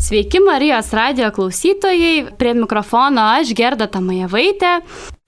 Sveiki Marijos radio klausytojai, prie mikrofono aš Gerda Tamajevaitė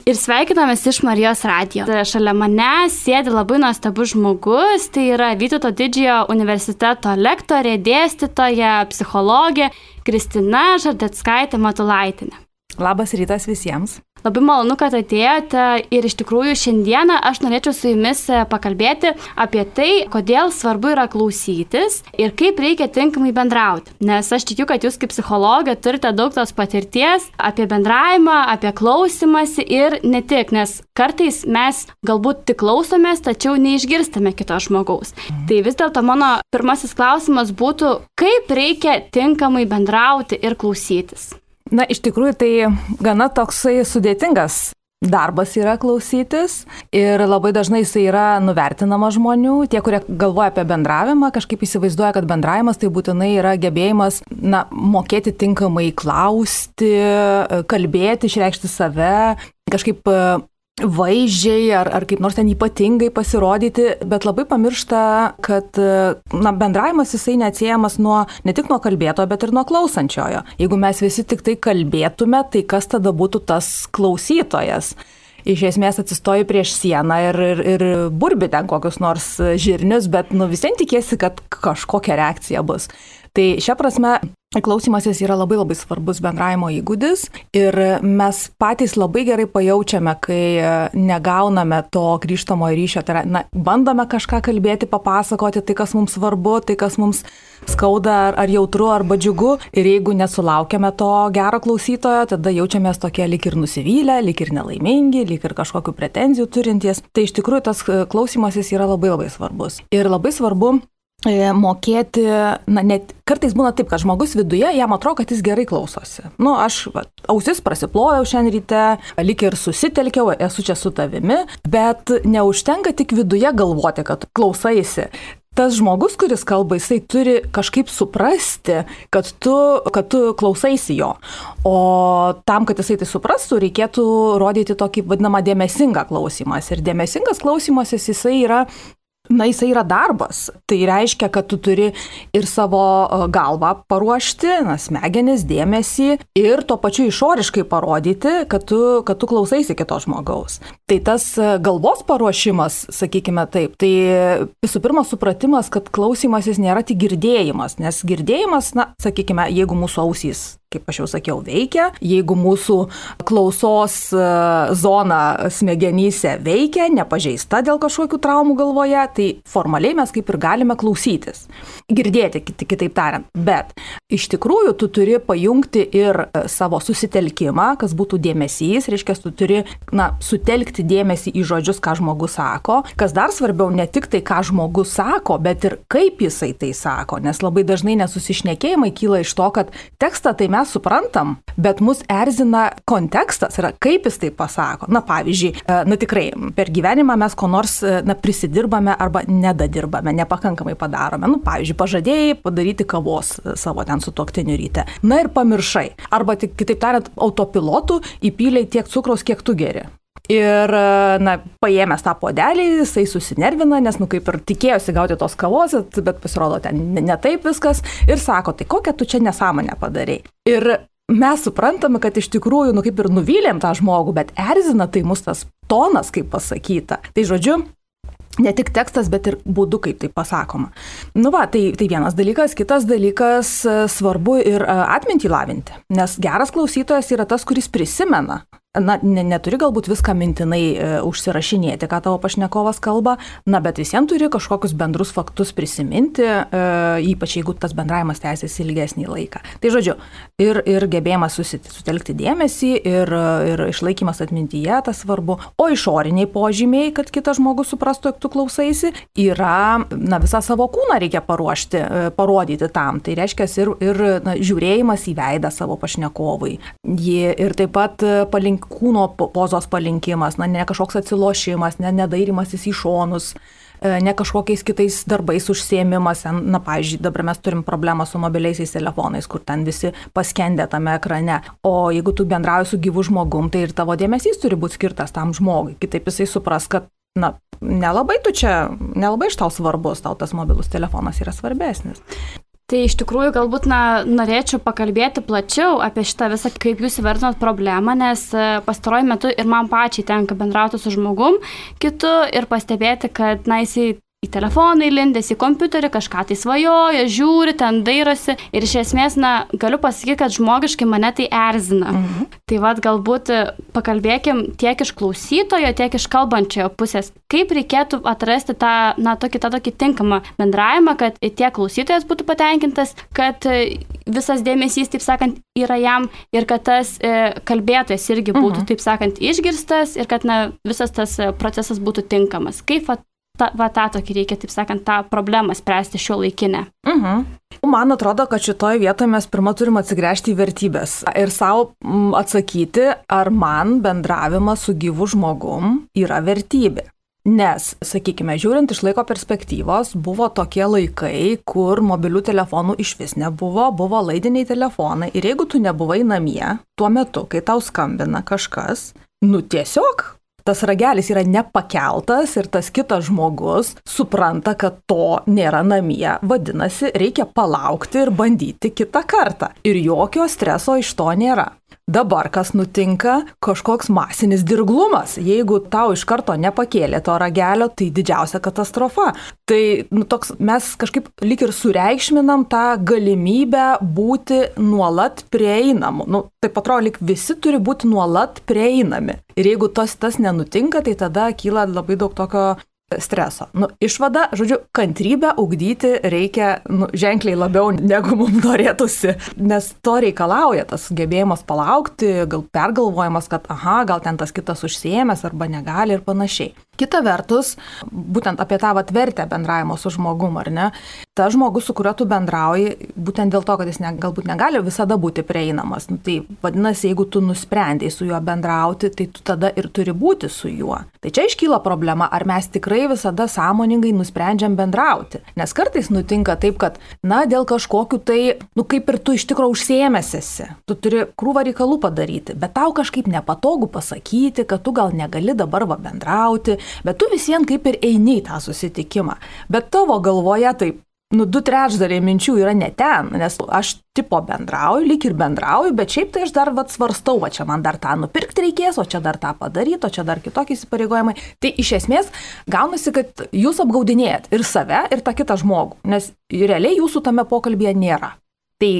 ir sveikinamės iš Marijos radio. Tai šalia mane sėdi labai nuostabus žmogus, tai yra Vytauto didžiojo universiteto lektorė, dėstytoja, psichologė Kristina Žardetskaitė Matulaitinė. Labas rytas visiems. Labai malonu, kad atėjote ir iš tikrųjų šiandieną aš norėčiau su jumis e, pakalbėti apie tai, kodėl svarbu yra klausytis ir kaip reikia tinkamai bendrauti. Nes aš tikiu, kad jūs kaip psichologė turite daug tos patirties apie bendravimą, apie klausimąsi ir ne tik, nes kartais mes galbūt tik klausomės, tačiau neišgirstame kito žmogaus. Tai vis dėlto mano pirmasis klausimas būtų, kaip reikia tinkamai bendrauti ir klausytis. Na, iš tikrųjų, tai gana toksai sudėtingas darbas yra klausytis ir labai dažnai jisai yra nuvertinamas žmonių. Tie, kurie galvoja apie bendravimą, kažkaip įsivaizduoja, kad bendravimas tai būtinai yra gebėjimas, na, mokėti tinkamai klausti, kalbėti, išreikšti save, kažkaip vaizdžiai ar, ar kaip nors ten ypatingai pasirodyti, bet labai pamiršta, kad na, bendravimas jisai neatsiejamas nuo, ne tik nuo kalbėtojo, bet ir nuo klausančiojo. Jeigu mes visi tik tai kalbėtume, tai kas tada būtų tas klausytojas? iš esmės atsistoji prieš sieną ir, ir, ir burbi ten kokius nors žirnius, bet nu vis vien tikėsi, kad kažkokia reakcija bus. Tai šią prasme Klausimasis yra labai labai svarbus bendravimo įgūdis ir mes patys labai gerai pajaučiame, kai negauname to grįžtamo ryšio, tai yra, na, bandome kažką kalbėti, papasakoti tai, kas mums svarbu, tai, kas mums skauda ar, ar jautru, arba džiugu ir jeigu nesulaukiame to gero klausytojo, tada jaučiamės tokie lik ir nusivylę, lik ir nelaimingi, lik ir kažkokiu pretenzijų turintys. Tai iš tikrųjų tas klausimasis yra labai labai svarbus. Ir labai svarbu mokėti, na, net kartais būna taip, kad žmogus viduje, jam atrodo, kad jis gerai klausosi. Nu, aš va, ausis prasiplojau šiandien ryte, lik ir susitelkiau, esu čia su tavimi, bet neužtenka tik viduje galvoti, kad klausaisi. Tas žmogus, kuris kalba, jisai turi kažkaip suprasti, kad tu, kad tu klausaisi jo. O tam, kad jisai tai suprastų, reikėtų rodyti tokį vadinamą dėmesingą klausimas. Ir dėmesingas klausimasis jisai yra Na, jisai yra darbas. Tai reiškia, kad tu turi ir savo e, galvą paruošti, na, smegenis, dėmesį ir tuo pačiu išoriškai parodyti, kad tu, kad tu klausaisi kito žmogaus. Tai tas e, galvos paruošimas, sakykime taip, tai visų pirma supratimas, kad klausimasis nėra tik girdėjimas, nes girdėjimas, na, sakykime, jeigu mūsų ausys kaip aš jau sakiau, veikia. Jeigu mūsų klausos e, zona smegenyse veikia, nepažeista dėl kažkokių traumų galvoje, tai formaliai mes kaip ir galime klausytis. Girdėti, kitaip tariant. Bet iš tikrųjų tu turi pajungti ir e, savo susitelkimą, kas būtų dėmesys, reiškia, tu turi na, sutelkti dėmesį į žodžius, ką žmogus sako. Kas dar svarbiau, ne tik tai, ką žmogus sako, bet ir kaip jisai tai sako. Nes labai dažnai nesusišnekėjimai kyla iš to, kad tekstą tai mes mes suprantam, bet mus erzina kontekstas, yra kaip jis tai pasako. Na pavyzdžiui, e, na tikrai, per gyvenimą mes ko nors e, na, prisidirbame arba nedadirbame, nepakankamai padarome. Nu, pavyzdžiui, pažadėjai padaryti kavos e, savo ten su toktiniu ryte. Na ir pamiršai. Arba tik, kitaip tariant, autopilotų įpyliai tiek cukraus, kiek tu geri. Ir, na, paėmęs tą podelį, jisai susinervina, nes, nu, kaip ir tikėjosi gauti tos kavos, bet pasirodo ten ne taip viskas. Ir sako, tai kokią tu čia nesąmonę padarai. Ir mes suprantame, kad iš tikrųjų, nu, kaip ir nuvylėm tą žmogų, bet erzina tai mus tas tonas, kaip pasakyta. Tai žodžiu, Ne tik tekstas, bet ir būdu, kaip tai pasakoma. Nu va, tai, tai vienas dalykas. Kitas dalykas svarbu ir atmintį lavinti. Nes geras klausytojas yra tas, kuris prisimena na, ne, neturi galbūt viską mintinai e, užsirašinėti, ką tavo pašnekovas kalba, na, bet visiems turi kažkokius bendrus faktus prisiminti, e, ypač jeigu tas bendravimas tęsiasi ilgesnį laiką. Tai žodžiu, ir, ir gebėjimas susit, sutelkti dėmesį, ir, ir išlaikymas atmintyje, tas svarbu. O išoriniai požymiai, kad kitas žmogus suprastų, jog tu klausaisi, yra, na, visą savo kūną reikia paruošti, e, parodyti tam. Tai reiškia ir, ir na, žiūrėjimas į veidą savo pašnekovui. Jie ir taip pat palink kūno pozos palinkimas, na, ne kažkoks atsilošimas, ne nedairimasis į šonus, e, ne kažkokiais kitais darbais užsiemimas. Na, pavyzdžiui, dabar mes turim problemą su mobiliaisiais telefonais, kur ten visi paskendė tame ekrane. O jeigu tu bendrauji su gyvu žmogum, tai ir tavo dėmesys turi būti skirtas tam žmogui. Kitaip jisai supras, kad, na, nelabai tu čia, nelabai iš tau svarbus, tau tas mobilus telefonas yra svarbesnis. Tai iš tikrųjų galbūt na, norėčiau pakalbėti plačiau apie šitą visą, kaip jūs įvertinot problemą, nes e, pastaruoju metu ir man pačiai tenka bendrauti su žmogum kitu ir pastebėti, kad na, jisai į telefoną įlindęs, į kompiuterį, kažką tai svajoja, žiūri, ten dairosi. Ir iš esmės, na, galiu pasakyti, kad žmogiškai mane tai erzina. Mhm. Tai vad galbūt e, pakalbėkim tiek iš klausytojo, tiek iš kalbančiojo pusės, kaip reikėtų atrasti tą, na, tokį, tą tokį tinkamą bendravimą, kad tiek klausytojas būtų patenkintas, kad e, visas dėmesys, taip sakant, yra jam ir kad tas e, kalbėtojas irgi būtų, mhm. taip sakant, išgirstas ir kad, na, visas tas e, procesas būtų tinkamas. Kaip va, ta, va tą tokį reikia, taip sakant, tą problemą spręsti šio laikinę. Mhm. Man atrodo, kad šitoje vietoje mes pirmą turim atsigręžti į vertybės ir savo mm, atsakyti, ar man bendravimas su gyvu žmogum yra vertybė. Nes, sakykime, žiūrint iš laiko perspektyvos, buvo tokie laikai, kur mobilių telefonų iš vis nebuvo, buvo laidiniai telefonai ir jeigu tu nebuvai namie, tuo metu, kai tau skambina kažkas, nu tiesiog tas ragelis yra nepakeltas ir tas kitas žmogus supranta, kad to nėra namie, vadinasi, reikia palaukti ir bandyti kitą kartą. Ir jokio streso iš to nėra. Dabar kas nutinka? Kažkoks masinis dirglumas. Jeigu tau iš karto nepakėlė to ragelio, tai didžiausia katastrofa. Tai nu, toks, mes kažkaip lik ir sureikšminam tą galimybę būti nuolat prieinamu. Nu, taip atrodo, lik visi turi būti nuolat prieinami. Ir jeigu tas, tas nenutinka, tai tada kyla labai daug tokio streso. Nu, išvada, žodžiu, kantrybę ugdyti reikia nu, ženkliai labiau negu mums norėtųsi, nes to reikalauja tas gebėjimas palaukti, gal pergalvojimas, kad aha, gal ten tas kitas užsiemęs arba negali ir panašiai. Kita vertus, būtent apie tą atvertę bendravimo su žmogum, ar ne, ta žmogus, su kuriuo tu bendrauji, būtent dėl to, kad jis ne, galbūt negali visada būti prieinamas. Nu, tai vadinasi, jeigu tu nusprendėjai su juo bendrauti, tai tu tada ir turi būti su juo. Tai čia iškyla problema, ar mes tikrai visada sąmoningai nusprendžiam bendrauti. Nes kartais nutinka taip, kad, na, dėl kažkokių tai, nu, kaip ir tu iš tikrųjų užsiemęs esi, tu turi krūvą reikalų padaryti, bet tau kažkaip nepatogu pasakyti, kad tu gal negali dabar va bendrauti bet tu vis vien kaip ir eini į tą susitikimą. Bet tavo galvoje taip, nu, du trečdaliai minčių yra ne ten, nes aš tipo bendrauju, lyg ir bendrauju, bet šiaip tai aš dar vat svarstau, va čia man dar tą nupirkti reikės, o čia dar tą padaryti, o čia dar kitokie įsipareigojimai. Tai iš esmės gaunasi, kad jūs apgaudinėjat ir save, ir tą kitą žmogų, nes realiai jūsų tame pokalbėje nėra. Tai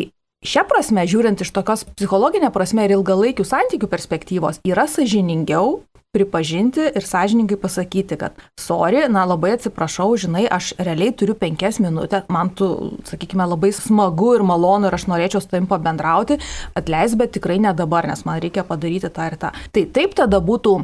Šią prasme, žiūrint iš tokios psichologinė prasme ir ilgalaikių santykių perspektyvos, yra sažiningiau pripažinti ir sąžininkai pasakyti, kad sorry, na labai atsiprašau, žinai, aš realiai turiu penkias minutės, man tu, sakykime, labai smagu ir malonu ir aš norėčiau su tavim pabendrauti, atleis, bet tikrai ne dabar, nes man reikia padaryti tą ir tą. Tai taip tada būtų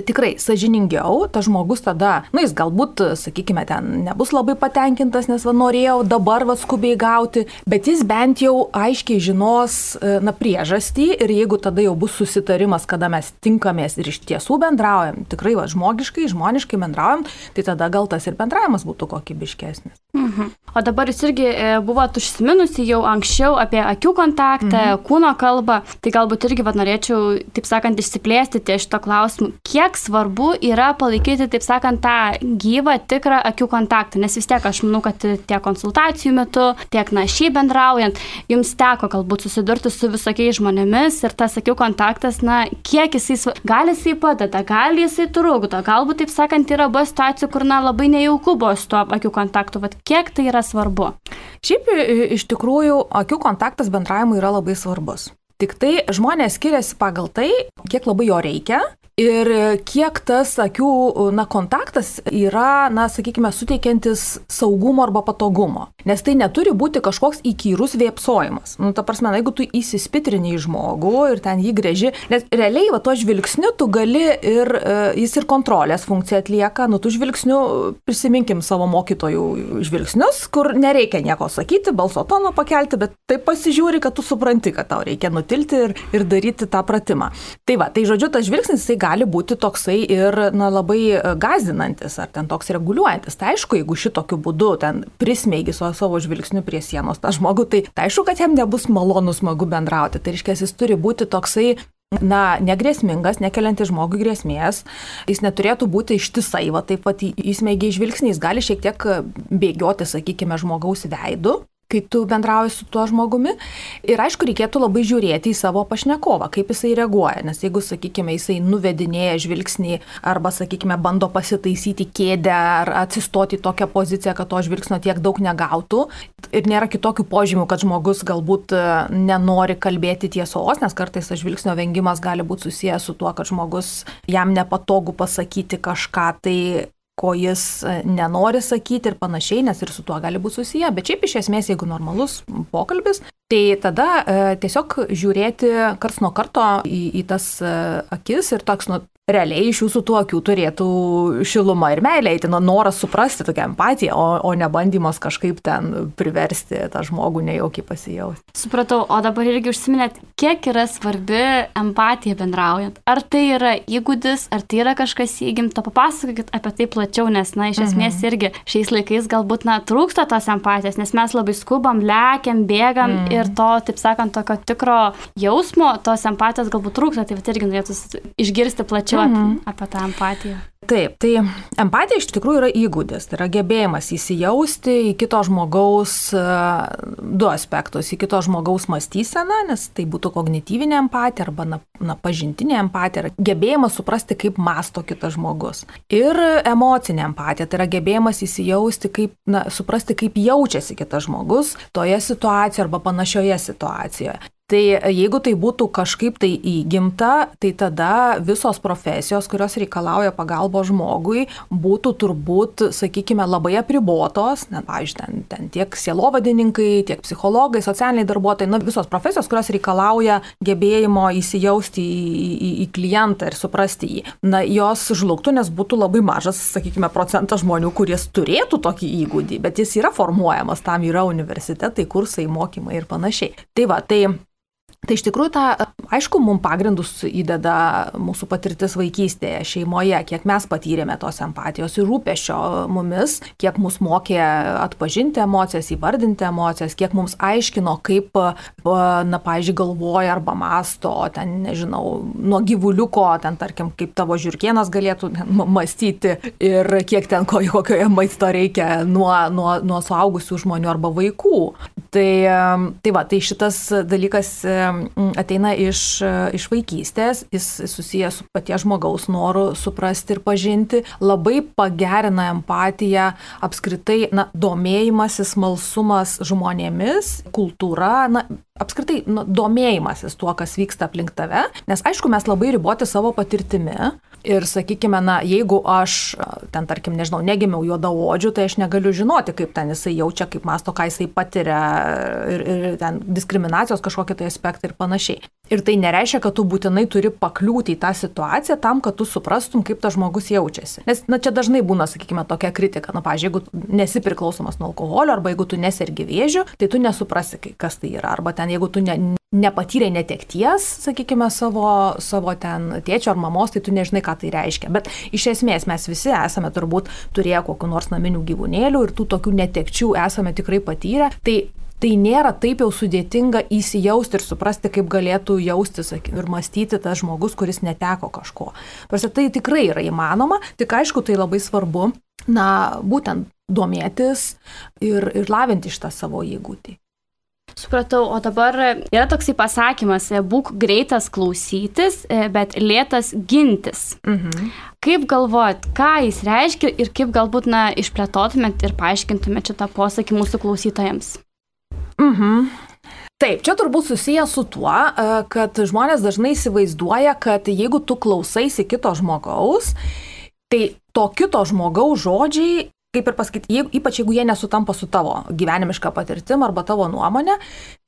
tikrai sažiningiau, tas žmogus tada, na nu, jis galbūt, sakykime, ten nebus labai patenkintas, nes va norėjau dabar va skubiai gauti, bet jis bent jau aiškiai žinos, e, na, priežastį ir jeigu tada jau bus susitarimas, kada mes tinkamės ir iš tiesų bendraujam, tikrai va žmogiškai, žmoniškai bendraujam, tai tada gal tas ir bendravimas būtų kokybiškesnis. Mhm. O dabar jūs irgi e, buvot užsiminusi jau anksčiau apie akių kontaktą, mhm. kūno kalbą, tai galbūt irgi va norėčiau, taip sakant, išsiplėsti ties šito klausimu. Kiek kiek svarbu yra palaikyti, taip sakant, tą gyvą, tikrą akių kontaktą, nes vis tiek aš manau, kad tiek konsultacijų metu, tiek na šį bendraujant, jums teko galbūt susidurti su visokiais žmonėmis ir tas akių kontaktas, na, kiek jisai, gal jisai padeda, gal jisai trukdo, galbūt, taip sakant, yra buvo situacijų, kur, na, labai nejauku buvo su tuo akių kontaktu, bet kiek tai yra svarbu? Šiaip iš tikrųjų akių kontaktas bendravimui yra labai svarbus. Tik tai žmonės skiriasi pagal tai, kiek labai jo reikia Ir kiek tas akių na, kontaktas yra, na, sakykime, suteikiantis saugumo arba patogumo. Nes tai neturi būti kažkoks įkyrus vėpsojimas. Nu, ta prasme, na, jeigu tu įsispitrini į žmogų ir ten jį grėži, nes realiai va to žvilgsniu tu gali ir e, jis ir kontrolės funkciją atlieka, nu, tu žvilgsniu prisiminkim savo mokytojų žvilgsnius, kur nereikia nieko sakyti, balso toną pakelti, bet taip pasižiūri, kad tu supranti, kad tau reikia nutilti ir, ir daryti tą pratimą. Tai va, tai žodžiu, tas žvilgsnis, jisai gali būti toksai ir na, labai e, gazdinantis ar ten toks reguliuojantis. Tai aišku, jeigu šitokiu būdu ten prismeigi su savo žvilgsniu prie sienos tą žmogų, tai, tai aišku, kad jam nebus malonu smagu bendrauti. Tai reiškia, jis turi būti toksai na, negrėsmingas, nekeliantis žmogui grėsmės, jis neturėtų būti ištisai, va taip pat įsmeigiai žvilgsniais, gali šiek tiek bėgioti, sakykime, žmogaus veidu, kai tu bendrauji su tuo žmogumi. Ir aišku, reikėtų labai žiūrėti į savo pašnekovą, kaip jisai reaguoja. Nes jeigu, sakykime, jisai nuvedinėja žvilgsnį arba, sakykime, bando pasitaisyti kėdę ar atsistoti į tokią poziciją, kad to žvilgsnio tiek daug negautų ir nėra kitokių požymių, kad žmogus galbūt e, nenori kalbėti tiesos, nes kartais tas žvilgsnio vengimas gali būti susijęs su tuo, kad žmogus jam nepatogu pasakyti kažką tai ko jis e, nenori sakyti ir panašiai, nes ir su tuo gali būti susiję. Bet šiaip iš esmės, jeigu normalus pokalbis, tai tada e, tiesiog žiūrėti karts nuo karto į, į tas e, akis ir toks, nu, realiai iš jūsų tų akių turėtų šiluma ir meilė, nu, noras suprasti tokią empatiją, o, o ne bandymas kažkaip ten priversti tą žmogų nejaukiai pasijausti. Supratau, o dabar irgi užsiminėt, kiek yra svarbi empatija bendraujant. Ar tai yra įgūdis, ar tai yra kažkas įgimta, papasakokit apie tai plačiau, nes, na, iš esmės mhm. irgi šiais laikais galbūt, na, trūksta tos empatijos, nes mes labai skubam, lekiam, bėgam mhm. ir to, taip sakant, tokio tikro jausmo, tos empatijos galbūt trūksta, tai irgi norėtų išgirsti plačiau plačiau mhm. apie tą empatiją. Taip, tai empatija iš tikrųjų yra įgūdis, tai yra gebėjimas įsijausti į kito žmogaus e, du aspektus, į kito žmogaus mąstyseną, nes tai būtų kognityvinė empatija arba na, na, pažintinė empatija, gebėjimas suprasti, kaip masto kitas žmogus. Ir emocinė empatija, tai yra gebėjimas įsijausti, kaip, na, suprasti, kaip jaučiasi kitas žmogus toje situacijoje arba panašioje situacijoje. Tai jeigu tai būtų kažkaip tai įgimta, tai tada visos profesijos, kurios reikalauja pagalbos žmogui, būtų turbūt, sakykime, labai apribotos, net, pavyzdžiui, ten, ten tiek sielovadininkai, tiek psichologai, socialiniai darbuotojai, na, visos profesijos, kurios reikalauja gebėjimo įsijausti į, į, į klientą ir suprasti jį. Na, jos žlugtų, nes būtų labai mažas, sakykime, procentas žmonių, kurie turėtų tokį įgūdį, bet jis yra formuojamas, tam yra universitetai, kursai, mokymai ir panašiai. Tai va, tai Tai iš tikrųjų, tą, aišku, mums pagrindus įdeda mūsų patirtis vaikystėje, šeimoje, kiek mes patyrėme tos empatijos ir rūpešio mumis, kiek mus mokė atpažinti emocijas, įvardinti emocijas, kiek mums aiškino, kaip, na, pažiūrėjau, galvoja arba masto, ten, nežinau, nuo gyvuliuko, ten, tarkim, kaip tavo žirkienas galėtų mąstyti ir kiek ten ko, kokioje maisto reikia nuo, nuo, nuo suaugusių žmonių arba vaikų. Tai, tai va, tai šitas dalykas ateina iš, iš vaikystės, jis susijęs su paties žmogaus noru suprasti ir pažinti, labai pagerina empatiją, apskritai, na, domėjimasis, malsumas žmonėmis, kultūra, na, apskritai nu, domėjimasis tuo, kas vyksta aplink tave, nes aišku, mes labai riboti savo patirtimi ir sakykime, na, jeigu aš ten, tarkim, nežinau, negimiau juodaodžių, tai aš negaliu žinoti, kaip ten jisai jaučia, kaip masto, ką jisai patiria ir, ir ten diskriminacijos kažkokie tai aspektai ir panašiai. Ir tai nereiškia, kad tu būtinai turi pakliūti į tą situaciją tam, kad tu suprastum, kaip tas žmogus jaučiasi. Nes, na, čia dažnai būna, sakykime, tokia kritika. Na, pažiūrėjau, jeigu nesi priklausomas nuo alkoholio arba jeigu tu nesergi vėžių, tai tu nesuprasi, kas tai yra. Arba ten, jeigu tu ne, nepatyrė netekties, sakykime, savo, savo ten tėčio ar mamos, tai tu nežinai, ką tai reiškia. Bet iš esmės mes visi esame turbūt turėję kokiu nors naminių gyvūnėlių ir tų tokių netekčių esame tikrai patyrę. Tai tai nėra taip jau sudėtinga įsijausti ir suprasti, kaip galėtų jaustis ir mąstyti tas žmogus, kuris neteko kažko. Tarsi tai tikrai yra įmanoma, tik aišku, tai labai svarbu, na, būtent domėtis ir, ir lavinti šitą savo įgūdį. Supratau, o dabar yra toksai pasakymas, e, būk greitas klausytis, e, bet lėtas gintis. Mhm. Kaip galvojat, ką jis reiškia ir kaip galbūt, na, išplėtotumėt ir paaiškintumėt šitą posakį mūsų klausytojams? Mhm. Taip, čia turbūt susijęs su tuo, e, kad žmonės dažnai įsivaizduoja, kad jeigu tu klausaisi kito žmogaus, tai to kito žmogaus žodžiai, kaip ir pasakyti, jeigu, ypač jeigu jie nesutampa su tavo gyvenimiška patirtim arba tavo nuomonė,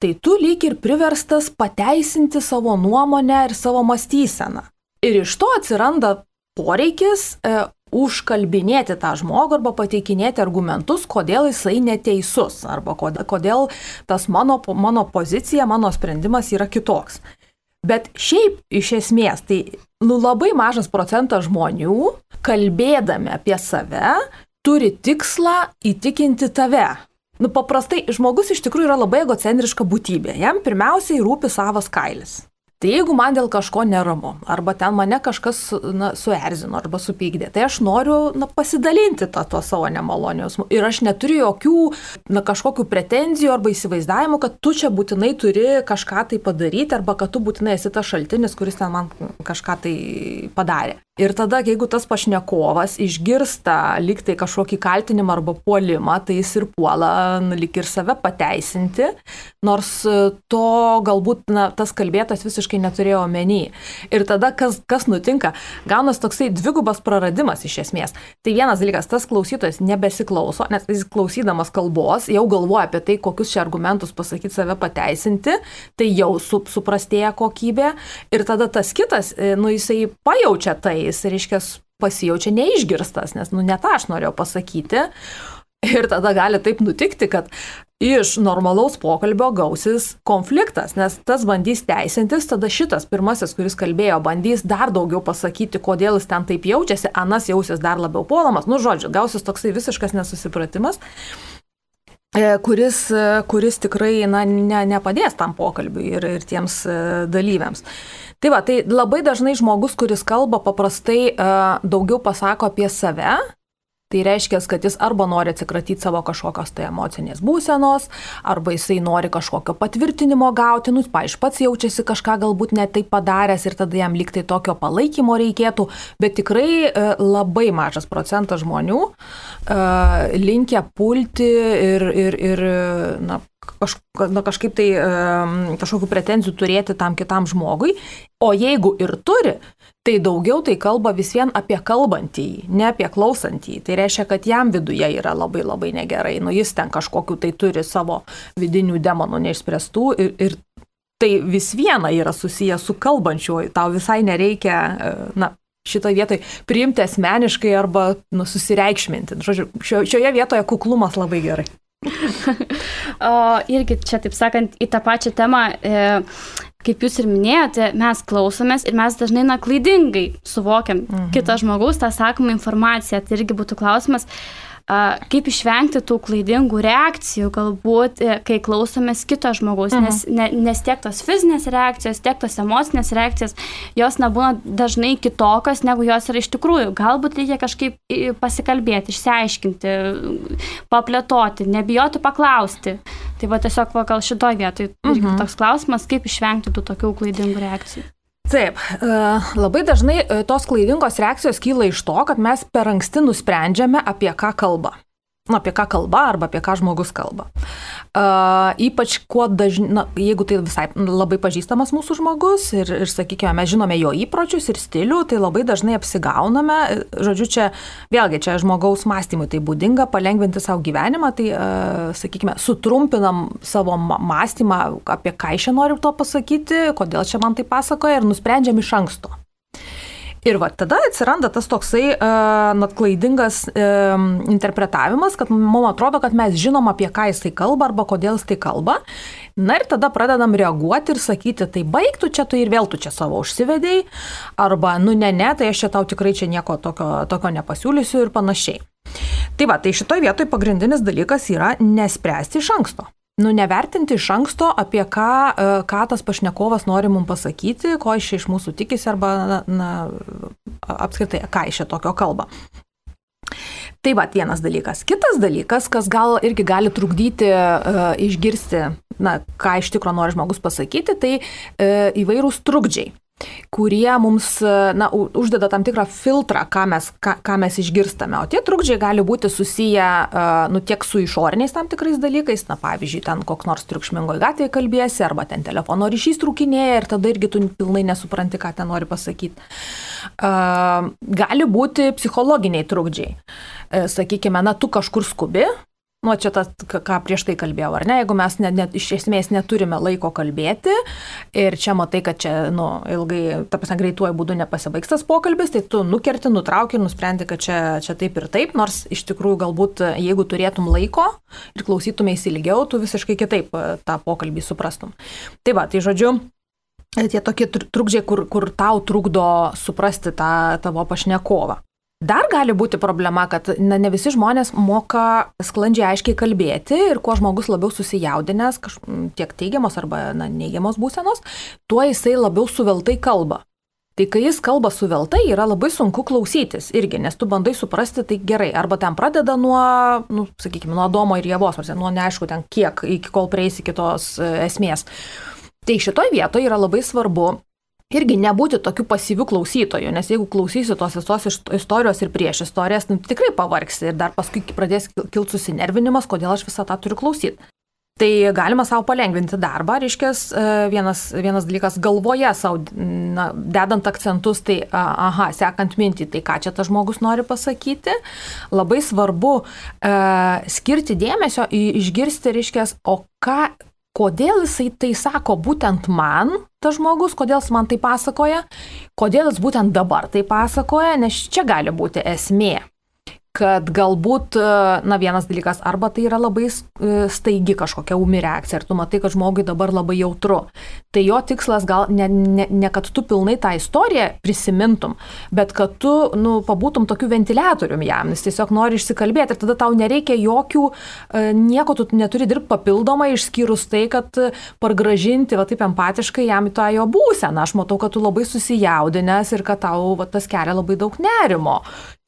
tai tu lyg ir priverstas pateisinti savo nuomonę ir savo mąstyseną. Ir iš to atsiranda poreikis e, užkalbinėti tą žmogų arba pateikinėti argumentus, kodėl jisai neteisus arba kodėl tas mano, mano pozicija, mano sprendimas yra kitoks. Bet šiaip iš esmės tai nu, labai mažas procentas žmonių, kalbėdami apie save, turi tikslą įtikinti tave. Nu, paprastai žmogus iš tikrųjų yra labai egocentriška būtybė. Jam pirmiausiai rūpi savas kailis. Tai jeigu man dėl kažko neramu, arba ten mane kažkas na, suerzino arba supykdė, tai aš noriu na, pasidalinti tą, to savo nemalonius. Ir aš neturiu jokių na, kažkokių pretenzijų arba įsivaizdavimų, kad tu čia būtinai turi kažką tai padaryti arba kad tu būtinai esi tas šaltinis, kuris ten man kažką tai padarė. Ir tada, jeigu tas pašnekovas išgirsta liktai kažkokį kaltinimą arba puolimą, tai jis ir puola nu, lik ir save pateisinti, nors e, to galbūt na, tas kalbėtas visiškai neturėjo omeny. Ir tada kas, kas nutinka? Gaunas toksai dvigubas praradimas iš esmės. Tai vienas dalykas, tas klausytojas nebesiklauso, nes jis klausydamas kalbos jau galvoja apie tai, kokius čia argumentus pasakyti save pateisinti, tai jau su, suprastėja kokybė. Ir tada tas kitas, e, nu jisai pajaučia tai jis, reiškia, pasijaučia neišgirstas, nes, nu, ne tą aš norėjau pasakyti. Ir tada gali taip nutikti, kad iš normalaus pokalbio gausis konfliktas, nes tas bandys teisintis, tada šitas pirmasis, kuris kalbėjo, bandys dar daugiau pasakyti, kodėl jis ten taip jaučiasi, anas jausis dar labiau puolamas. Nu, žodžiu, gausis toksai visiškas nesusipratimas e, kuris, kuris tikrai na, ne, nepadės tam pokalbiui ir, ir tiems e, dalyviams. Tai va, tai labai dažnai žmogus, kuris kalba, paprastai uh, daugiau pasako apie save. Tai reiškia, kad jis arba nori atsikratyti savo kažkokios tai emocinės būsenos, arba jisai nori kažkokio patvirtinimo gauti, nu, paaiškiai, pats jaučiasi kažką galbūt net taip padaręs ir tada jam liktai tokio palaikymo reikėtų, bet tikrai uh, labai mažas procentas žmonių uh, linkia pulti ir, ir, ir na, kaž, na, kažkaip tai kažkokių pretenzijų turėti tam kitam žmogui, o jeigu ir turi, tai daugiau tai kalba vis vien apie kalbantįjį, ne apie klausantįjį. Tai reiškia, kad jam viduje yra labai labai negerai, nu jis ten kažkokiu tai turi savo vidinių demonų neišspręstų ir, ir tai vis viena yra susijęs su kalbančiuoju, tau visai nereikia, e, na, šitoje vietoje priimti asmeniškai arba nu, susireikšminti. Žodžiu, šio, šioje vietoje kuklumas labai gerai. o irgi čia, taip sakant, į tą pačią temą, e, kaip jūs ir minėjote, mes klausomės ir mes dažnai, na, klaidingai suvokiam mhm. kitą žmogaus tą sakomą informaciją. Tai irgi būtų klausimas, kaip išvengti tų klaidingų reakcijų, galbūt, e, kai klausomės kito žmogaus, mhm. nes, ne, nes tiek tos fizinės reakcijos, tiek tos emocinės reakcijos, jos nebūna dažnai kitokios, negu jos yra iš tikrųjų. Galbūt reikia kažkaip pasikalbėti, išsiaiškinti, paplėtoti, nebijoti paklausti. Tai va tiesiog va, gal šitoje vietoje mhm. toks klausimas, kaip išvengti tų tokių klaidingų reakcijų. Taip, e, labai dažnai e, tos klaidingos reakcijos kyla iš to, kad mes per anksti nusprendžiame, apie ką kalba. Nu, apie ką kalba arba apie ką žmogus kalba. Uh, ypač kuo dažniau, jeigu tai visai labai pažįstamas mūsų žmogus ir, ir, sakykime, mes žinome jo įpročius ir stilių, tai labai dažnai apsigauname. Žodžiu, čia vėlgi, čia žmogaus mąstymui tai būdinga, palengvinti savo gyvenimą, tai, uh, sakykime, sutrumpinam savo mąstymą, apie ką aš čia noriu to pasakyti, kodėl čia man tai pasakoja ir nusprendžiam iš anksto. Ir va tada atsiranda tas toksai uh, net klaidingas uh, interpretavimas, kad mums atrodo, kad mes žinom, apie ką jisai kalba arba kodėl jisai kalba. Na ir tada pradedam reaguoti ir sakyti, tai baigtų čia, tu ir vėl tu čia savo užsivedėjai, arba, nu ne, ne, tai aš čia tau tikrai čia nieko tokio, tokio nepasiūlysiu ir panašiai. Tai va, tai šitoje vietoje pagrindinis dalykas yra nespręsti iš anksto nu, nevertinti iš anksto, apie ką, e, ką tas pašnekovas nori mums pasakyti, ko iš, iš mūsų tikisi arba na, na, apskritai, ką iš čia tokio kalba. Tai va, vienas dalykas. Kitas dalykas, kas gal irgi gali trukdyti uh, išgirsti, na, ką iš tikrųjų nori žmogus pasakyti, tai uh, įvairūs trukdžiai kurie mums na, uždeda tam tikrą filtrą, ką mes, ką, ką mes išgirstame. O tie trukdžiai gali būti susiję nu, tiek su išoriniais tam tikrais dalykais, na pavyzdžiui, ten koks nors triukšmingoje gatvėje kalbėsi, arba ten telefono ryšys trūkinėja ir tada irgi tu pilnai nesupranti, ką ten nori pasakyti. Gali būti psichologiniai trukdžiai. E, sakykime, na, tu kažkur skubi, Nu, čia tas, ką prieš tai kalbėjau, ar ne, jeigu mes net, net, iš esmės neturime laiko kalbėti ir čia matai, kad čia, nu, ilgai, ta prasme, greituoju būdu nepasibaigs tas pokalbis, tai tu nukerti, nutrauki ir nusprendi, kad čia, čia taip ir taip, nors iš tikrųjų galbūt, jeigu turėtum laiko ir klausytumės ilgiau, tu visiškai kitaip e, tą pokalbį suprastum. Tai va, tai žodžiu, tie tokie trukdžiai, kur, kur tau trukdo suprasti tą tavo pašnekovą. Dar gali būti problema, kad na, ne visi žmonės moka sklandžiai aiškiai kalbėti ir kuo žmogus labiau susijaudinęs, kaž, tiek teigiamos arba na, neigiamos būsenos, tuo jisai labiau suveltai kalba. Tai kai jis kalba suveltai, yra labai sunku klausytis irgi, nes tu bandai suprasti tai gerai. Arba ten pradeda nuo, nu, sakykime, nuo Domo ir Jėvos, nuo neaišku ten kiek, iki kol prieisi kitos e, esmės. Tai šitoj vietoje yra labai svarbu irgi nebūti tokiu pasyviu klausytoju, nes jeigu klausysi tos visos istorijos ir prieš istorijas, nu, tikrai pavargsi ir dar paskui pradės kilti susinervinimas, kodėl aš visą tą turiu klausyti. Tai galima savo palengvinti darbą, reiškia, vienas, vienas dalykas galvoje savo, na, dedant akcentus, tai, aha, sekant mintį, tai ką čia tas žmogus nori pasakyti. Labai svarbu e, skirti dėmesio, išgirsti, reiškia, o ką, kodėl jisai tai sako būtent man, tas žmogus, kodėl jis man tai pasakoja, kodėl jis būtent dabar tai pasakoja, nes čia gali būti esmė kad galbūt, e, na vienas dalykas, arba tai yra labai e, staigi kažkokia umi reakcija ir tu matai, kad žmogui dabar labai jautru. Tai jo tikslas gal ne, ne, ne kad tu pilnai tą istoriją prisimintum, bet kad tu, nu, pabūtum tokiu ventiliatorium jam, jis tiesiog nori išsikalbėti ir tada tau nereikia jokių, e, nieko tu neturi dirbti papildomai, išskyrus tai, kad pargražinti, va taip empatiškai jam į tą jo būseną. Aš matau, kad tu labai susijaudinęs ir kad tau va, tas kelia labai daug nerimo.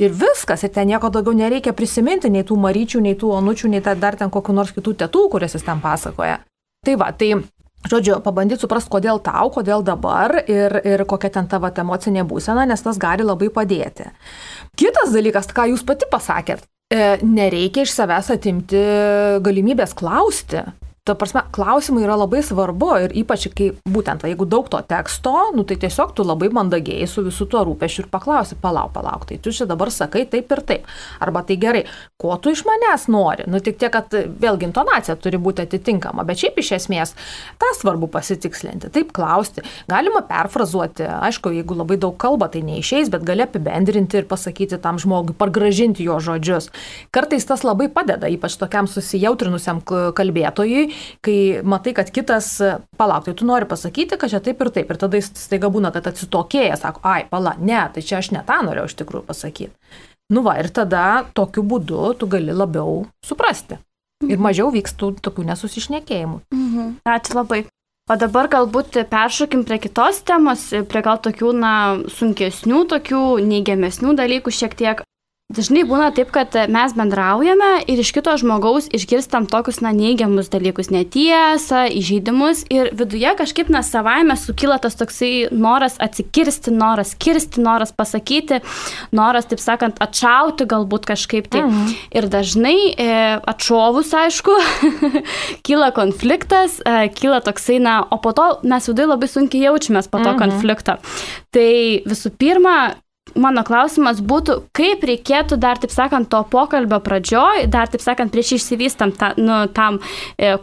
Ir viskas, ir ten nieko daugiau nereikia prisiminti, nei tų maryčių, nei tų onučių, nei dar ten kokiu nors kitų tėtų, kurias jis ten pasakoja. Tai va, tai Žodžiu, pabandyti suprasti, kodėl tau, kodėl dabar ir, ir kokia ten tavo emocinė būsena, nes tas gali labai padėti. Kitas dalykas, ką jūs pati pasakėt, e, nereikia iš savęs atimti galimybės klausti ta prasme, klausimai yra labai svarbu ir ypač, kai būtent, va, jeigu daug to teksto, nu, tai tiesiog tu labai mandagiai su visų tuo rūpešiu ir paklausi, palauk, palauk, tai tu čia dabar sakai taip ir taip. Arba tai gerai, ko tu iš manęs nori? Nu, tik tiek, kad vėlgi intonacija turi būti atitinkama, bet šiaip iš esmės tą svarbu pasitikslinti, taip klausti. Galima perfrazuoti, aišku, jeigu labai daug kalba, tai neišeis, bet gali apibendrinti ir pasakyti tam žmogui, pargražinti jo žodžius. Kartais tas labai padeda, ypač tokiam susijautrinusiam kalbėtojui, kai matai, kad kitas, palauk, tai tu nori pasakyti, kad čia taip ir taip. Ir tada jis staiga būna, kad atsitokėja, sako, ai, pala, ne, tai čia aš ne tą norėjau iš tikrųjų pasakyti. Nu va, ir tada tokiu būdu tu gali labiau suprasti. Ir mažiau vykstų tokių nesusišnekėjimų. Mhm. Ačiū labai. O dabar galbūt peršokim prie kitos temos, prie gal tokių, na, sunkesnių, tokių neigiamesnių dalykų šiek tiek. Dažnai būna taip, kad mes bendraujame ir iš kito žmogaus išgirstam tokius, na, neigiamus dalykus, netiesą, įžeidimus ir viduje kažkaip, na, savaime sukyla tas toksai noras atsikirsti, noras kirsti, noras pasakyti, noras, taip sakant, atšauti galbūt kažkaip taip. Mhm. Ir dažnai e, atšovus, aišku, kyla konfliktas, e, kyla toksai, na, o po to mes viduje labai sunkiai jaučiamės po to mhm. konflikto. Tai visų pirma, mano klausimas būtų, kaip reikėtų dar, taip sakant, to pokalbio pradžioj, dar, taip sakant, prieš išsivystam ta, nu, tam e,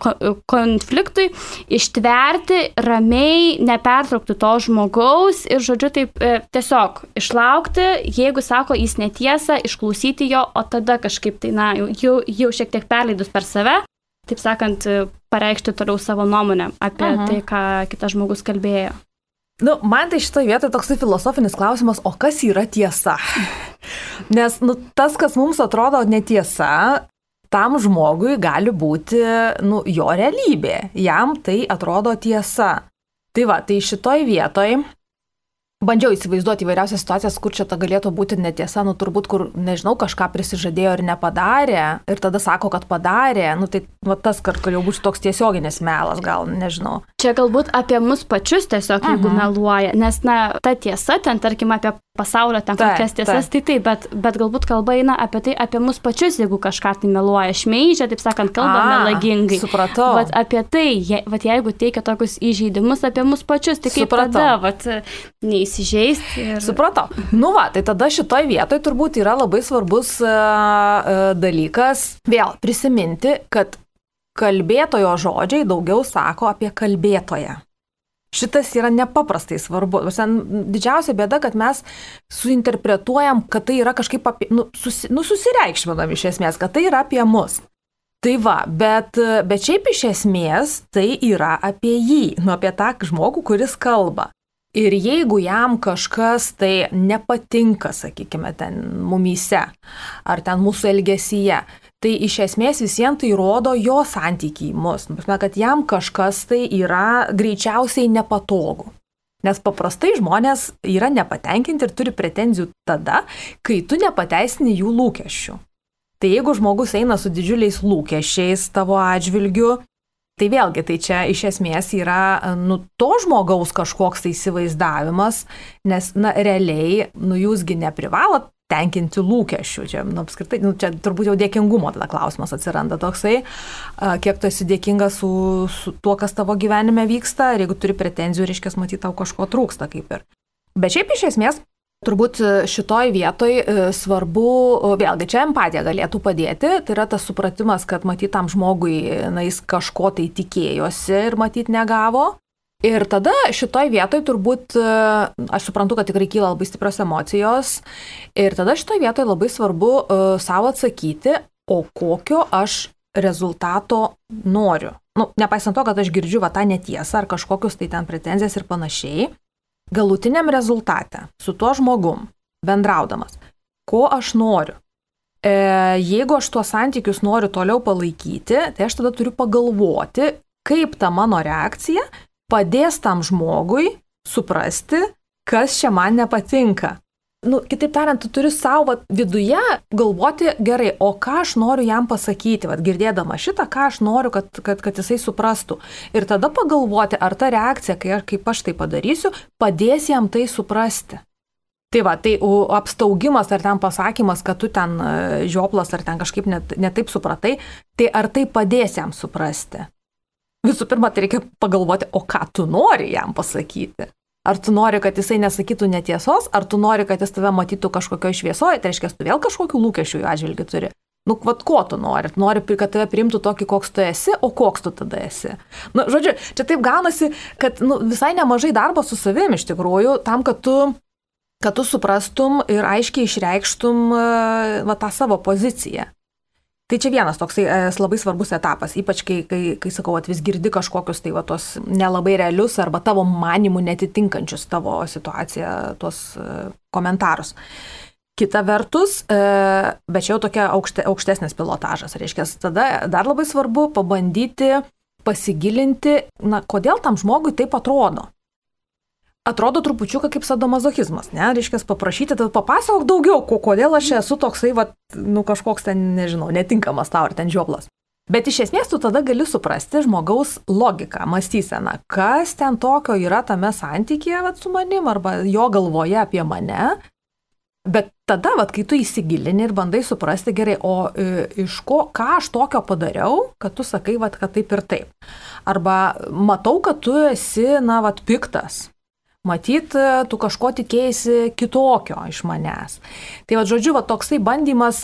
konfliktui, ištverti, ramiai, nepertraukti to žmogaus ir, žodžiu, taip e, tiesiog išlaukti, jeigu sako jis netiesa, išklausyti jo, o tada kažkaip tai, na, jau, jau šiek tiek perleidus per save, taip sakant, pareikšti toliau savo nuomonę apie Aha. tai, ką kitas žmogus kalbėjo. Nu, man tai šitoje vietoje toksai filosofinis klausimas, o kas yra tiesa? Nes nu, tas, kas mums atrodo netiesa, tam žmogui gali būti nu, jo realybė. Jam tai atrodo tiesa. Tai va, tai šitoj vietoj bandžiau įsivaizduoti įvairiausias situacijas, kur čia ta galėtų būti netiesa, nu turbūt, kur, nežinau, kažką prisižadėjo ir nepadarė, ir tada sako, kad padarė, nu tai va, tas, kad jau bus toks tiesioginis melas, gal, nežinau. Čia galbūt apie mus pačius tiesiog, jeigu uh mhm. meluoja, nes, na, ta tiesa, ten, tarkim, apie pasaulio ten taip, kokias tiesas, taip. tai taip, bet, bet galbūt kalba eina apie tai, apie mus pačius, jeigu kažką tai meluoja, šmeižia, taip sakant, kalba A, melagingai. Supratau. Bet apie tai, je, vat, jeigu teikia tokius įžeidimus apie mus pačius, tai kaip supratau. tada, vat, neįsižeisti. Ir... Supratau. Nu va, tai tada šitoj vietoj turbūt yra labai svarbus uh, uh, dalykas vėl prisiminti, kad kalbėtojo žodžiai daugiau sako apie kalbėtoją. Šitas yra nepaprastai svarbu. Didžiausia bėda, kad mes suinterpretuojam, kad tai yra kažkaip apie, nu, susi, nu, susireikšminam iš esmės, kad tai yra apie mus. Tai va, bet, bet šiaip iš esmės tai yra apie jį, nu, apie tą žmogų, kuris kalba. Ir jeigu jam kažkas tai nepatinka, sakykime, ten mumyse ar ten mūsų elgesyje, tai iš esmės visiems tai rodo jo santykiai mus. Prasme, kad jam kažkas tai yra greičiausiai nepatogu. Nes paprastai žmonės yra nepatenkinti ir turi pretenzijų tada, kai tu nepateisini jų lūkesčių. Tai jeigu žmogus eina su didžiuliais lūkesčiais tavo atžvilgiu, Tai vėlgi, tai čia iš esmės yra, nu, to žmogaus kažkoks tai įsivaizdavimas, nes, na, realiai, nu, jūsgi neprivalot tenkinti lūkesčių. Čia, nu, apskritai, nu, čia turbūt jau dėkingumo tada klausimas atsiranda toksai, kiek tu esi dėkingas su, su tuo, kas tavo gyvenime vyksta, ir jeigu turi pretenzijų, reiškia, matyti, tau kažko trūksta kaip ir. Bet šiaip iš esmės Turbūt e, šitoj vietoj e, svarbu, vėlgi čia empatija galėtų padėti, tai yra tas supratimas, kad matytam žmogui, na, jis kažko tai tikėjosi ir matyt negavo. Ir tada šitoj vietoj turbūt, e, aš suprantu, kad tikrai kyla labai stiprios emocijos, ir tada šitoj vietoj labai svarbu uh, savo atsakyti, o kokio aš rezultato noriu. Nu, nepaisant to, kad aš girdžiu va tą netiesą ar kažkokius tai ten pretenzijas ir panašiai, galutiniam rezultate su tuo žmogum, bendraudamas, ko aš noriu. E, jeigu aš tuos santykius noriu toliau palaikyti, tai aš tada turiu pagalvoti, kaip ta mano reakcija padės tam žmogui suprasti, kas čia man nepatinka nu, kitaip tariant, tu turi savo viduje galvoti gerai, o ką aš noriu jam pasakyti, vad girdėdama šitą, ką aš noriu, kad, kad, kad jisai suprastų. Ir tada pagalvoti, ar ta reakcija, kai kaip aš tai padarysiu, padės jam tai suprasti. Tai va, tai apstaugimas ar ten pasakymas, kad tu ten e, žioplas ar ten kažkaip netaip net supratai, tai ar tai padės jam suprasti? Visų pirma, tai reikia pagalvoti, o ką tu nori jam pasakyti. Ar tu nori, kad jisai nesakytų netiesos, ar tu nori, kad jis tave matytų kažkokioje šviesoje, tai reiškia, tu vėl kažkokių lūkesčių jų atžvilgių turi. Nu, vad ko tu nori? Tu nori, kad tave priimtų tokį, koks tu esi, o koks tu tada esi. Nu, žodžiu, čia taip gaunasi, kad nu, visai nemažai darbo su savimi iš tikrųjų, tam, kad tu, kad tu suprastum ir aiškiai išreikštum va, tą savo poziciją. Tai čia vienas toksai e, labai svarbus etapas, ypač kai, kai, kai sakau, at vis girdi kažkokius tai va tos nelabai realius arba tavo manimų netitinkančius tavo situaciją, tuos e, komentarus. Kita vertus, e, bet čia jau tokia aukšte, aukštesnis pilotažas, reiškia, tada dar labai svarbu pabandyti pasigilinti, na, kodėl tam žmogui taip atrodo atrodo trupučiuką kaip sadomazochismas, ne, reiškia paprašyti, tad papasakok daugiau, ko, kodėl aš esu toksai, va, nu kažkoks ten, nežinau, netinkamas tau ar ten žioplas. Bet iš esmės tu tada gali suprasti žmogaus logiką, mąstyseną, kas ten tokio yra tame santykėje vat, su manim arba jo galvoje apie mane. Bet tada, vat, kai tu įsigilini ir bandai suprasti gerai, o e, iš ko, ką aš tokio padariau, kad tu sakai, vat, kad taip ir taip. Arba matau, kad tu esi, na, vat, piktas Matyt, tu kažko tikėjai kitokio iš manęs. Tai va, žodžiu, va, toksai bandymas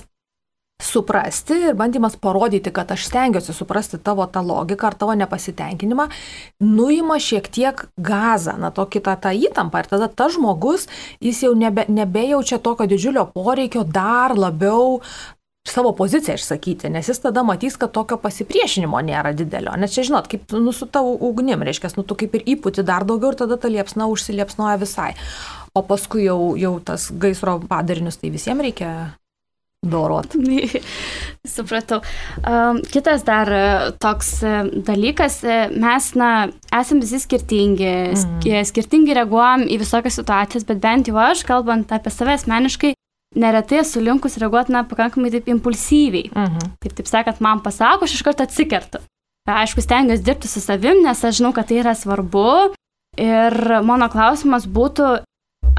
suprasti ir bandymas parodyti, kad aš stengiuosi suprasti tavo tą logiką ar tavo nepasitenkinimą, nuima šiek tiek gazą, na, tokį tą, tą įtampą ir tada tas žmogus, jis jau nebe, nebejaučia tokio didžiulio poreikio dar labiau savo poziciją išsakyti, nes jis tada matys, kad tokio pasipriešinimo nėra didelio. Nes čia, žinot, kaip nu, su tavo ugnim, reiškia, nu tu kaip ir įputi dar daugiau ir tada ta liepsna užsiliepsnoja visai. O paskui jau, jau tas gaisro padarinius tai visiems reikia dorot. Supratau. Kitas dar e, toks e, dalykas, e, mes, na, esame visi skirtingi, mm. skirtingai reaguojam į visokias situacijas, bet bent jau aš, kalbant apie save asmeniškai, neretai esu linkus reaguoti, na, pakankamai taip impulsyviai. Uh mhm. -huh. Taip, taip sakant, man pasako, aš iš karto atsikertu. Aišku, stengiuosi dirbti su savim, nes aš žinau, kad tai yra svarbu. Ir mano klausimas būtų,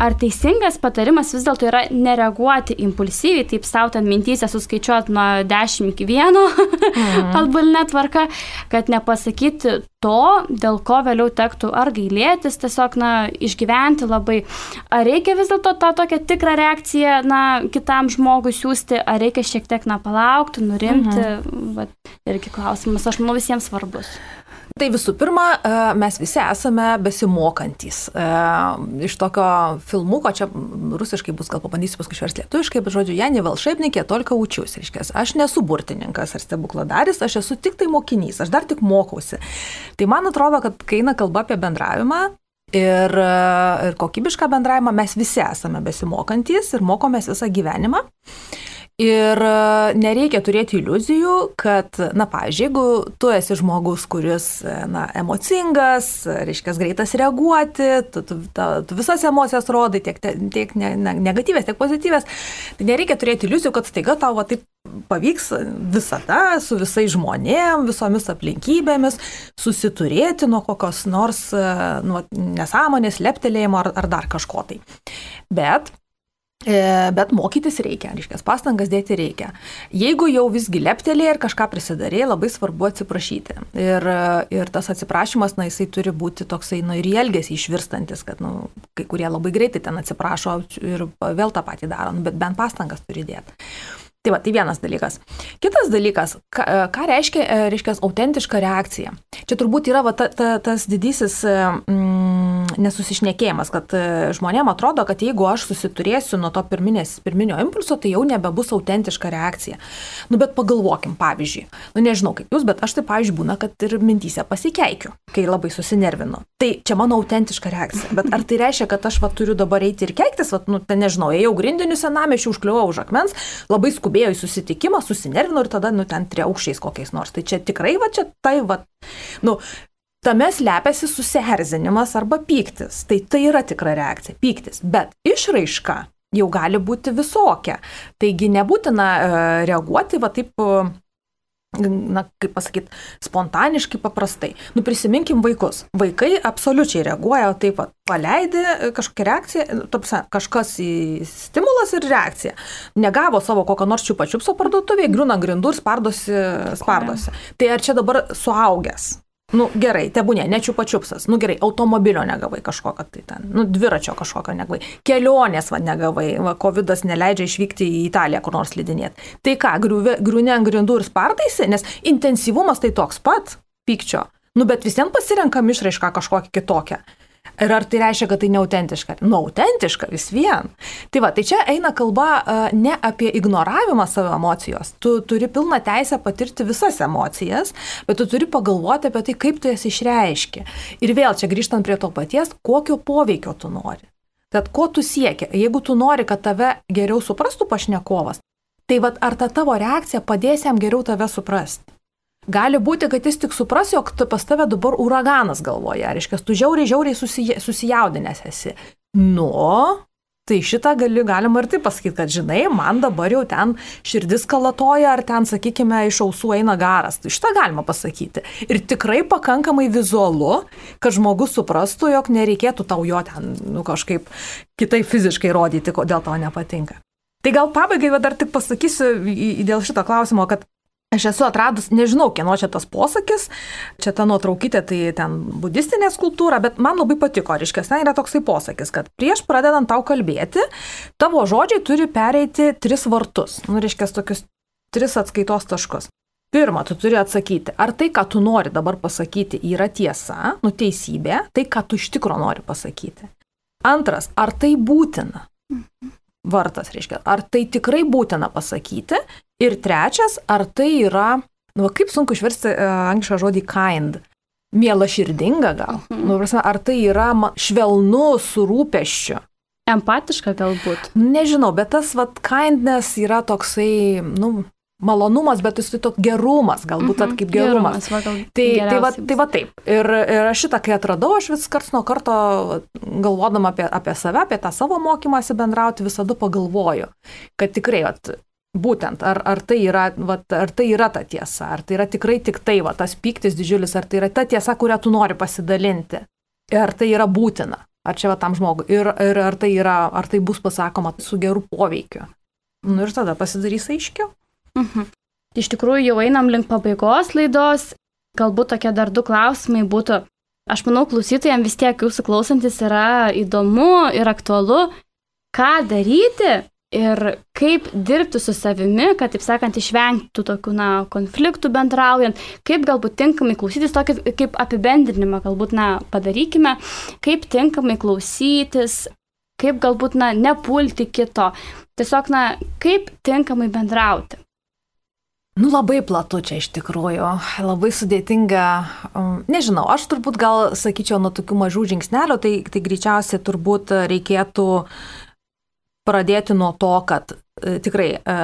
Ar teisingas patarimas vis dėlto yra nereaguoti impulsyviai, taip savo ten mintys suskaičiuoti nuo 10 iki 1 mhm. atbulinę tvarką, kad nepasakyti to, dėl ko vėliau tektų ar gailėtis, tiesiog, na, išgyventi labai. Ar reikia vis dėlto tą tokią tikrą reakciją, na, kitam žmogui siūsti, ar reikia šiek tiek, na, palaukti, nurimti, mhm. va, irgi klausimas, aš manau, visiems svarbus. Tai visų pirma, e, mes visi esame besimokantys. E, iš tokio filmuko, čia rusiškai bus, gal pabandysiu paskui išversti lietuviškai, bet žodžiu, Janė Valšaipnikė tolka učius. Reiškia, aš nesu burtininkas ar stebukladaris, aš esu tik tai mokinys, aš dar tik mokausi. Tai man atrodo, kad kai eina kalba apie bendravimą, Ir, ir kokybišką bendravimą mes visi esame besimokantys ir mokomės visą gyvenimą. Ir e, nereikia turėti iliuzijų, kad, na, pavyzdžiui, jeigu tu esi žmogus, kuris, e, na, emocingas, reiškia, greitas reaguoti, tu, tu, tu, tu visas emocijas rodai, tiek, tiek ne, ne, negatyvės, tiek pozityvės, tai nereikia turėti iliuzijų, kad staiga tau va, taip pavyks visada su visais žmonėm, visomis aplinkybėmis susiturėti nuo kokios nors e, nu, nesąmonės, leptelėjimo ar, ar dar kažko tai. Bet E, bet mokytis reikia, reiškia, pastangas dėti reikia. Jeigu jau visgi leptelė ir kažką prisidarė, labai svarbu atsiprašyti. Ir, ir tas atsiprašymas, na, jisai turi būti toksai, na, ir į elgesį išvirstantis, kad, na, nu, kai kurie labai greitai ten atsiprašo ir vėl tą patį daro, nu, bet bent pastangas turi dėti. Tai va, tai vienas dalykas. Kitas dalykas, ką, ką reiškia, e, reiškia, autentiška reakcija. Čia turbūt yra va, ta, ta, tas didysis e, mm, nesusišnekėjimas, kad e, žmonėm atrodo, kad jeigu aš susiturėsiu nuo to pirminės, pirminio impulso, tai jau nebebus autentiška reakcija. Nu, bet pagalvokim, pavyzdžiui, nu nežinau kaip jūs, bet aš tai, pavyzdžiui, būna, kad ir mintysė pasikeikiu, kai labai susinervinu. Tai čia mano autentiška reakcija. Bet ar tai reiškia, kad aš va, turiu dabar eiti ir keiktis, va, nu, ten nežinau, ėjau grindiniu senamiešiu, užkliuvau už akmens, labai skubiai skubėjo į susitikimą, susinervino ir tada, nu, ten triaukščiais kokiais nors. Tai čia tikrai, va, čia tai, va, nu, tame slepiasi susierzinimas arba pyktis. Tai tai yra tikra reakcija - pyktis. Bet išraiška jau gali būti visokia. Taigi nebūtina e, reaguoti, va taip na, kaip pasakyti, spontaniškai, paprastai. Nu, prisiminkim vaikus. Vaikai absoliučiai reaguoja, taip pat paleidė kažkokią reakciją, topsa, kažkas į stimulas ir reakcija. Negavo savo kokio nors čiupačiupso parduotuvėje, griūna grindų ir spardosi, spardosi. Tai ar čia dabar suaugęs? Nu gerai, tebūnė, nečiu pačiupsas. Nu gerai, automobilio negavai kažkokio tai ten, nu dviračio kažkokio negavai. Kelionės va negavai, va COVID neleidžia išvykti į Italiją kur nors lydinėti. Tai ką, griūne ant grindų ir spartaisi, nes intensyvumas tai toks pat pykčio. Nu bet visiems pasirenkam išraišką kažkokią kitokią. Ir ar tai reiškia, kad tai neautentiška? Nu, autentiška vis vien. Tai va, tai čia eina kalba uh, ne apie ignoravimą savo emocijos. Tu turi pilną teisę patirti visas emocijas, bet tu turi pagalvoti apie tai, kaip tu jas išreiški. Ir vėl čia grįžtant prie to paties, kokio poveikio tu nori. Tad ko tu siekia? Jeigu tu nori, kad tave geriau suprastų pašnekovas, tai vad ar ta tavo reakcija padės jam geriau tave suprasti? Gali būti, kad jis tik supras, jog pas tave dabar uraganas galvoje, reiškia, tu žiauriai, žiauriai susija, susijaudinęs esi. Nu, tai šitą gali, galima ir taip pasakyti, kad žinai, man dabar jau ten širdis kalatoja, ar ten, sakykime, iš ausų eina garas. Tai šitą galima pasakyti. Ir tikrai pakankamai vizualu, kad žmogus suprastų, jog nereikėtų tau jo ten nu, kažkaip kitaip fiziškai rodyti, kodėl tau nepatinka. Tai gal pabaigai dar tik pasakysiu dėl šito klausimo, kad Aš esu atradus, nežinau, kieno čia tas posakis, čia ta nuotraukytė, tai ten budistinė skulptūra, bet man labai patiko, reiškia, ten yra toksai posakis, kad prieš pradedant tau kalbėti, tavo žodžiai turi pereiti tris vartus, nu, reiškia, tokius tris atskaitos taškus. Pirma, tu turi atsakyti, ar tai, ką tu nori dabar pasakyti, yra tiesa, nu teisybė, tai, ką tu iš tikro nori pasakyti. Antras, ar tai būtina? Vartas, reiškia, ar tai tikrai būtina pasakyti. Ir trečias, ar tai yra, nu, kaip sunku išversti uh, anglišką žodį kind. Miela širdinga gal. Mhm. Nu, prasme, ar tai yra švelnu su rūpeščiu. Empatiška galbūt. Nežinau, bet tas vat kindness yra toksai, nu, malonumas, bet jis tai toks gerumas, galbūt mm -hmm, kaip gerumas. gerumas va, gal tai, tai, va, tai va taip. Ir, ir aš šitą, kai atradau, aš vis karts nuo karto, galvodama apie, apie save, apie tą savo mokymąsi bendrauti, visada pagalvoju, kad tikrai, vat, būtent, ar, ar, tai yra, vat, ar tai yra ta tiesa, ar tai yra tikrai tik tai, va, tas pyktis didžiulis, ar tai yra ta tiesa, kurią tu nori pasidalinti, ar tai yra būtina. Ar čia va tam žmogui. Ir, ir ar, tai yra, ar tai bus pasakoma su geru poveikiu. Nu ir tada pasidarys aiškiau. Mhm. Iš tikrųjų, jau einam link pabaigos laidos. Galbūt tokie dar du klausimai būtų. Aš manau, klausytojams vis tiek jūsų klausantis yra įdomu ir aktualu, ką daryti ir kaip dirbti su savimi, kad, taip sakant, išvengtų tokių, na, konfliktų bendraujant, kaip galbūt tinkamai klausytis, tokį kaip apibendrinimą galbūt, na, padarykime, kaip tinkamai klausytis, kaip galbūt, na, nepulti kito, tiesiog, na, kaip tinkamai bendrauti. Nu, labai platu čia iš tikrųjų, labai sudėtinga. Um, nežinau, aš turbūt gal sakyčiau nuo tokių mažų žingsnelių, tai, tai greičiausiai turbūt reikėtų pradėti nuo to, kad e, tikrai e,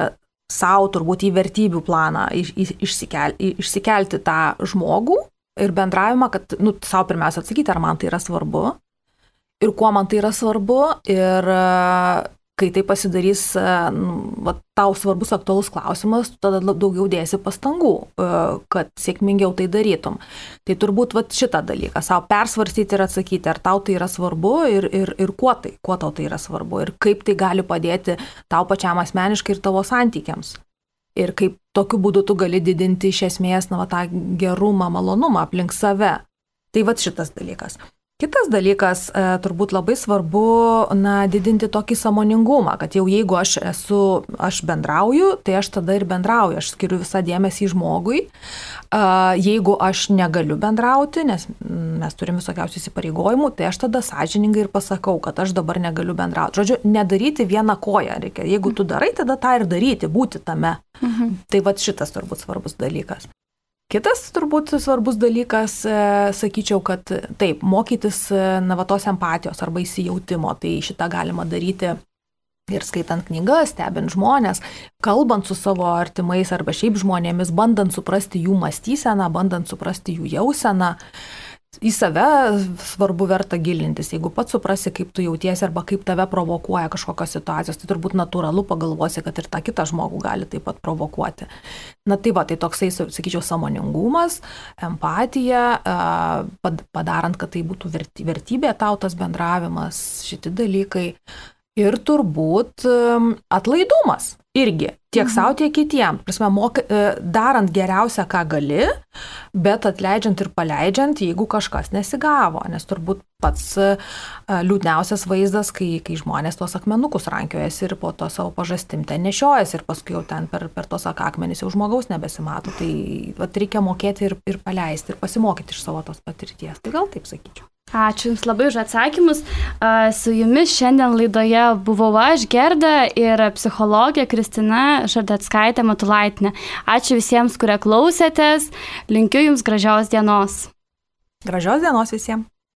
savo turbūt į vertybių planą iš, išsikel, išsikelti tą žmogų ir bendravimą, kad, nu, savo pirmiausia atsakyti, ar man tai yra svarbu ir kuo man tai yra svarbu ir kai tai pasidarys e, nu, va, tau svarbus aktualus klausimas, tada daugiau dėsi pastangų, e, kad sėkmingiau tai darytum. Tai turbūt va, šitą dalyką savo persvarstyti ir atsakyti, ar tau tai yra svarbu ir, ir, ir kuo tai, kuo tau tai yra svarbu ir kaip tai gali padėti tau pačiam asmeniškai ir tavo santykiams. Ir kaip tokiu būdu tu gali didinti iš esmės na, va, tą gerumą, malonumą aplink save. Tai va šitas dalykas. Kitas dalykas, e, turbūt labai svarbu, na, didinti tokį samoningumą, kad jau jeigu aš esu, aš bendrauju, tai aš tada ir bendrauju, aš skiriu visą dėmesį žmogui. Jeigu aš negaliu bendrauti, nes mes turime visokiausių įsipareigojimų, tai aš tada sąžiningai ir pasakau, kad aš dabar negaliu bendrauti. Žodžiu, nedaryti vieną koją reikia. Jeigu tu darai, tada tą ir daryti, būti tame. Mhm. Tai va šitas turbūt svarbus dalykas. Kitas turbūt svarbus dalykas, e, sakyčiau, kad taip, mokytis e, navatos empatijos arba įsijautimo, tai šitą galima daryti ir skaitant knygas, stebint žmonės, kalbant su savo artimais arba šiaip žmonėmis, bandant suprasti jų mąstyseną, bandant suprasti jų jauseną į save svarbu verta gilintis. Jeigu pats suprasi, kaip tu jautiesi arba kaip tave provokuoja kažkokios situacijos, tai turbūt natūralu pagalvosi, kad ir tą kitą žmogų gali taip pat provokuoti. Na tai va, tai toksai, sakyčiau, samoningumas, empatija, padarant, kad tai būtų vertybė tau tas bendravimas, šitie dalykai. Ir turbūt atlaidumas irgi tiek mhm. savo, tiek kitiem. Prasme, moka, e, darant geriausią, ką gali, bet atleidžiant ir paleidžiant, jeigu kažkas nesigavo. Nes turbūt pats e, liūdniausias vaizdas, kai, kai žmonės tuos akmenukus rankiojasi ir po to savo pažastim ten nešiojasi ir paskui jau ten per, per tos akmenis jau žmogaus nebesimato. Tai vat, reikia mokėti ir, ir paleisti ir pasimokyti iš savo tos patirties. Tai gal taip sakyčiau. Ačiū Jums labai už atsakymus. Su Jumis šiandien laidoje buvau aš, Gerda ir psichologė Kristina Žardetskaitė Matulaitinė. Ačiū visiems, kurie klausėtės. Linkiu Jums gražios dienos. Gražios dienos visiems.